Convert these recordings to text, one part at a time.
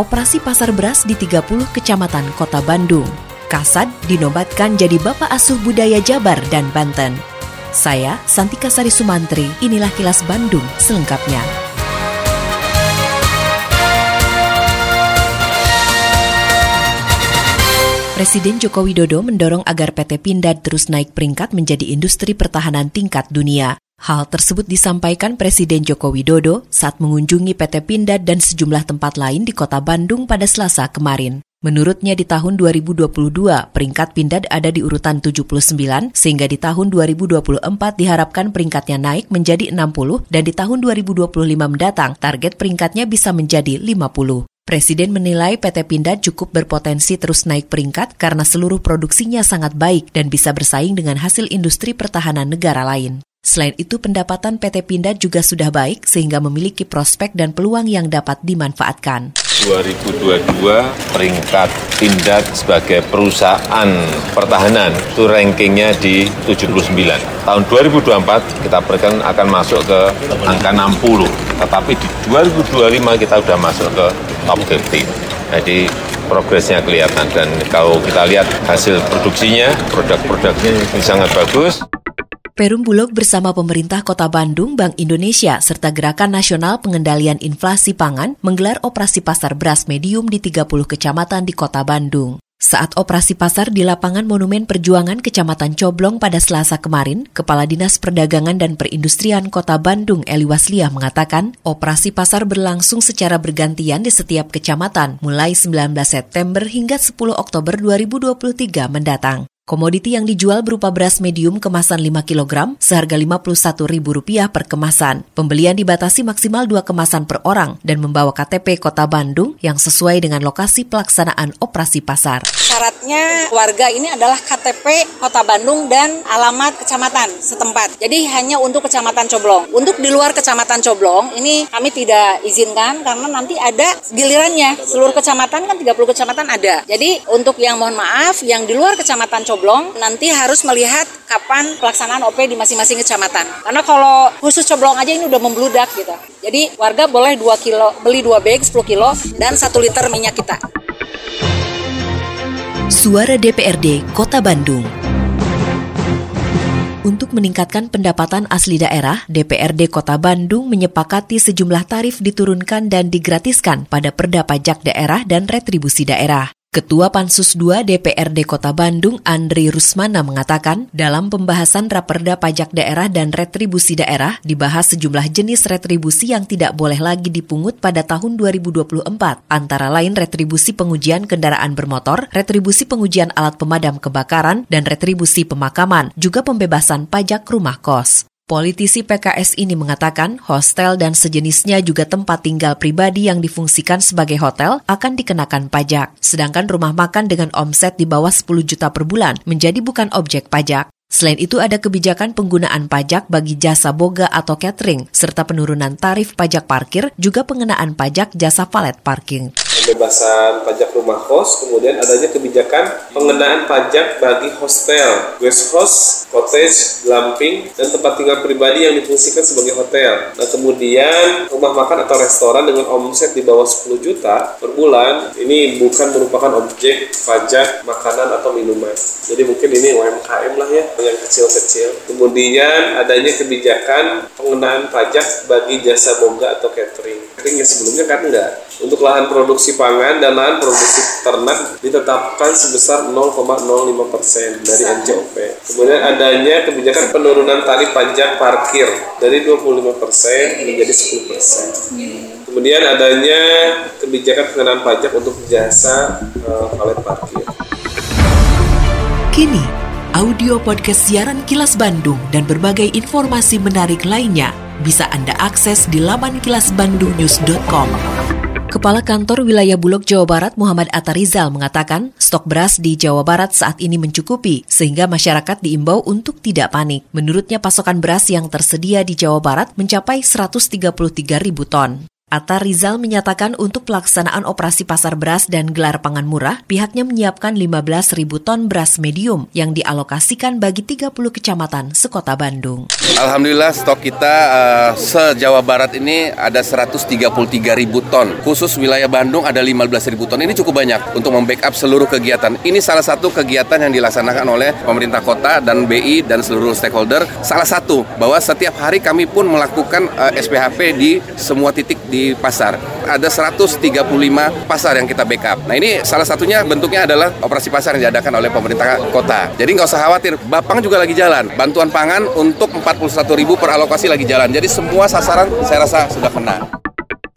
operasi pasar beras di 30 kecamatan kota Bandung. Kasad dinobatkan jadi Bapak Asuh Budaya Jabar dan Banten. Saya, Santika Sari Sumantri, inilah kilas Bandung selengkapnya. Presiden Joko Widodo mendorong agar PT Pindad terus naik peringkat menjadi industri pertahanan tingkat dunia. Hal tersebut disampaikan Presiden Joko Widodo saat mengunjungi PT Pindad dan sejumlah tempat lain di kota Bandung pada Selasa kemarin. Menurutnya di tahun 2022, peringkat Pindad ada di urutan 79, sehingga di tahun 2024 diharapkan peringkatnya naik menjadi 60, dan di tahun 2025 mendatang target peringkatnya bisa menjadi 50. Presiden menilai PT Pindad cukup berpotensi terus naik peringkat karena seluruh produksinya sangat baik dan bisa bersaing dengan hasil industri pertahanan negara lain. Selain itu, pendapatan PT Pindad juga sudah baik sehingga memiliki prospek dan peluang yang dapat dimanfaatkan. 2022 peringkat Pindad sebagai perusahaan pertahanan itu rankingnya di 79. Tahun 2024 kita berikan akan masuk ke angka 60, tetapi di 2025 kita sudah masuk ke top 50. Jadi progresnya kelihatan dan kalau kita lihat hasil produksinya, produk-produknya sangat bagus. Perum Bulog bersama pemerintah Kota Bandung, Bank Indonesia, serta Gerakan Nasional Pengendalian Inflasi Pangan menggelar operasi pasar beras medium di 30 kecamatan di Kota Bandung. Saat operasi pasar di lapangan Monumen Perjuangan Kecamatan Coblong pada Selasa kemarin, Kepala Dinas Perdagangan dan Perindustrian Kota Bandung Eli Wasliah mengatakan, operasi pasar berlangsung secara bergantian di setiap kecamatan mulai 19 September hingga 10 Oktober 2023 mendatang. Komoditi yang dijual berupa beras medium kemasan 5 kg seharga Rp51.000 per kemasan. Pembelian dibatasi maksimal 2 kemasan per orang dan membawa KTP Kota Bandung yang sesuai dengan lokasi pelaksanaan operasi pasar. Syaratnya warga ini adalah KTP Kota Bandung dan alamat kecamatan setempat. Jadi hanya untuk kecamatan Coblong. Untuk di luar kecamatan Coblong ini kami tidak izinkan karena nanti ada gilirannya. Seluruh kecamatan kan 30 kecamatan ada. Jadi untuk yang mohon maaf yang di luar kecamatan Coblong Coblong nanti harus melihat kapan pelaksanaan OP di masing-masing kecamatan. Karena kalau khusus Coblong aja ini udah membludak gitu. Jadi warga boleh 2 kilo, beli 2 bag 10 kilo dan 1 liter minyak kita. Suara DPRD Kota Bandung untuk meningkatkan pendapatan asli daerah, DPRD Kota Bandung menyepakati sejumlah tarif diturunkan dan digratiskan pada perda pajak daerah dan retribusi daerah. Ketua Pansus II DPRD Kota Bandung, Andri Rusmana mengatakan, dalam pembahasan Raperda Pajak Daerah dan Retribusi Daerah, dibahas sejumlah jenis retribusi yang tidak boleh lagi dipungut pada tahun 2024, antara lain retribusi pengujian kendaraan bermotor, retribusi pengujian alat pemadam kebakaran, dan retribusi pemakaman, juga pembebasan pajak rumah kos. Politisi PKS ini mengatakan hostel dan sejenisnya juga tempat tinggal pribadi yang difungsikan sebagai hotel akan dikenakan pajak. Sedangkan rumah makan dengan omset di bawah 10 juta per bulan menjadi bukan objek pajak. Selain itu ada kebijakan penggunaan pajak bagi jasa boga atau catering, serta penurunan tarif pajak parkir, juga pengenaan pajak jasa valet parking pembebasan pajak rumah kos, kemudian adanya kebijakan pengenaan pajak bagi hostel, guest house, cottage, glamping, dan tempat tinggal pribadi yang difungsikan sebagai hotel. Nah kemudian rumah makan atau restoran dengan omset di bawah 10 juta per bulan, ini bukan merupakan objek pajak makanan atau minuman. Jadi mungkin ini UMKM lah ya, yang kecil-kecil. Kemudian adanya kebijakan pengenaan pajak bagi jasa boga atau catering. Catering yang sebelumnya kan enggak. Untuk lahan produksi pangan dan lahan produksi ternak ditetapkan sebesar 0,05 persen dari NJOP. Kemudian adanya kebijakan penurunan tarif pajak parkir dari 25 persen menjadi 10 persen. Kemudian adanya kebijakan pengenaan pajak untuk jasa uh, parkir. Kini, audio podcast siaran Kilas Bandung dan berbagai informasi menarik lainnya bisa Anda akses di laman kilasbandungnews.com. Kepala Kantor Wilayah Bulog Jawa Barat Muhammad Atarizal mengatakan stok beras di Jawa Barat saat ini mencukupi sehingga masyarakat diimbau untuk tidak panik. Menurutnya pasokan beras yang tersedia di Jawa Barat mencapai 133 ribu ton. Atta Rizal menyatakan untuk pelaksanaan operasi pasar beras dan gelar pangan murah, pihaknya menyiapkan 15 ribu ton beras medium yang dialokasikan bagi 30 kecamatan sekota Bandung. Alhamdulillah stok kita uh, se-Jawa Barat ini ada 133 ribu ton. Khusus wilayah Bandung ada 15 ribu ton. Ini cukup banyak untuk membackup seluruh kegiatan. Ini salah satu kegiatan yang dilaksanakan oleh pemerintah kota dan BI dan seluruh stakeholder. Salah satu bahwa setiap hari kami pun melakukan uh, eh, SPHP di semua titik di pasar. Ada 135 pasar yang kita backup. Nah ini salah satunya bentuknya adalah operasi pasar yang diadakan oleh pemerintah kota. Jadi nggak usah khawatir, Bapang juga lagi jalan. Bantuan pangan untuk 41 ribu per alokasi lagi jalan. Jadi semua sasaran saya rasa sudah kena.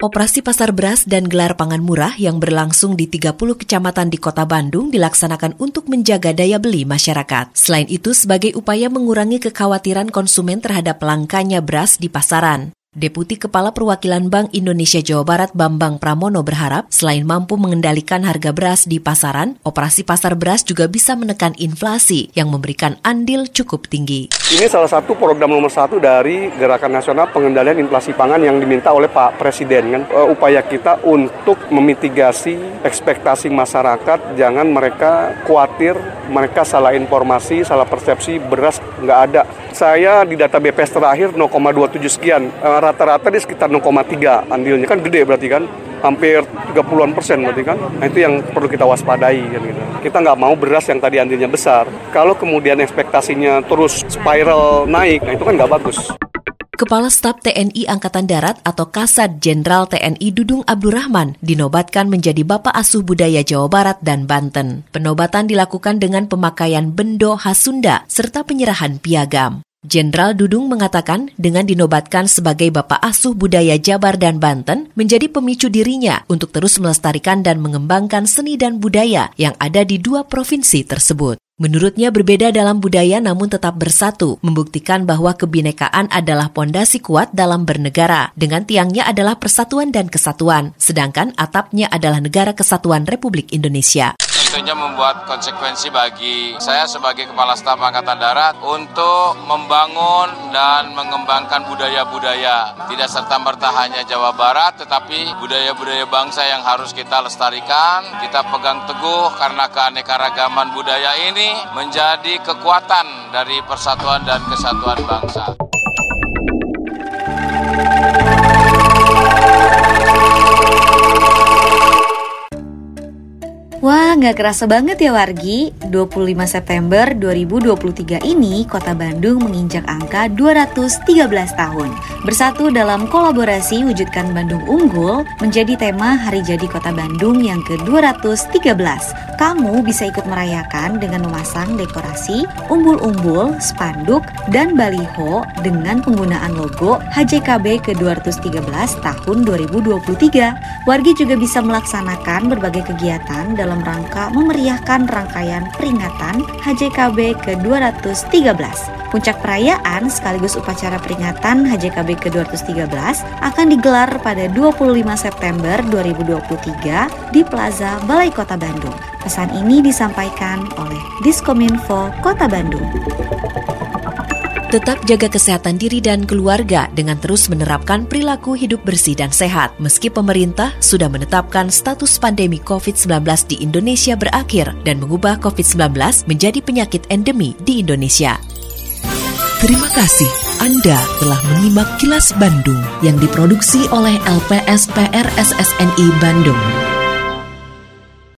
Operasi pasar beras dan gelar pangan murah yang berlangsung di 30 kecamatan di kota Bandung dilaksanakan untuk menjaga daya beli masyarakat. Selain itu, sebagai upaya mengurangi kekhawatiran konsumen terhadap langkanya beras di pasaran. Deputi Kepala Perwakilan Bank Indonesia Jawa Barat Bambang Pramono berharap selain mampu mengendalikan harga beras di pasaran, operasi pasar beras juga bisa menekan inflasi yang memberikan andil cukup tinggi. Ini salah satu program nomor satu dari Gerakan Nasional Pengendalian Inflasi Pangan yang diminta oleh Pak Presiden. Kan? Uh, upaya kita untuk memitigasi ekspektasi masyarakat, jangan mereka khawatir, mereka salah informasi, salah persepsi, beras nggak ada. Saya di data BPS terakhir 0,27 sekian. Uh, rata-rata di sekitar 0,3 andilnya. Kan gede berarti kan? Hampir 30-an persen berarti kan? Nah itu yang perlu kita waspadai kan gitu. Kita nggak mau beras yang tadi andilnya besar. Kalau kemudian ekspektasinya terus spiral naik nah itu kan nggak bagus Kepala Staf TNI Angkatan Darat atau Kasat Jenderal TNI Dudung Abdurrahman dinobatkan menjadi Bapak Asuh Budaya Jawa Barat dan Banten. Penobatan dilakukan dengan pemakaian bendo khas Sunda serta penyerahan piagam. Jenderal Dudung mengatakan dengan dinobatkan sebagai Bapak Asuh Budaya Jabar dan Banten menjadi pemicu dirinya untuk terus melestarikan dan mengembangkan seni dan budaya yang ada di dua provinsi tersebut. Menurutnya berbeda dalam budaya namun tetap bersatu, membuktikan bahwa kebinekaan adalah pondasi kuat dalam bernegara. Dengan tiangnya adalah persatuan dan kesatuan, sedangkan atapnya adalah negara kesatuan Republik Indonesia tentunya membuat konsekuensi bagi saya sebagai Kepala Staf Angkatan Darat untuk membangun dan mengembangkan budaya-budaya. Tidak serta-merta hanya Jawa Barat, tetapi budaya-budaya bangsa yang harus kita lestarikan, kita pegang teguh karena keanekaragaman budaya ini menjadi kekuatan dari persatuan dan kesatuan bangsa. Wah, nggak kerasa banget ya Wargi. 25 September 2023 ini, Kota Bandung menginjak angka 213 tahun. Bersatu dalam kolaborasi Wujudkan Bandung Unggul menjadi tema Hari Jadi Kota Bandung yang ke-213. Kamu bisa ikut merayakan dengan memasang dekorasi, umbul-umbul, spanduk, dan baliho dengan penggunaan logo HJKB ke-213 tahun 2023. Wargi juga bisa melaksanakan berbagai kegiatan dalam dalam rangka memeriahkan rangkaian peringatan HJKB ke-213. Puncak perayaan sekaligus upacara peringatan HJKB ke-213 akan digelar pada 25 September 2023 di Plaza Balai Kota Bandung. Pesan ini disampaikan oleh Diskominfo Kota Bandung. Tetap jaga kesehatan diri dan keluarga dengan terus menerapkan perilaku hidup bersih dan sehat. Meski pemerintah sudah menetapkan status pandemi COVID-19 di Indonesia berakhir dan mengubah COVID-19 menjadi penyakit endemi di Indonesia. Terima kasih Anda telah menyimak kilas Bandung yang diproduksi oleh LPSPR SSNI Bandung.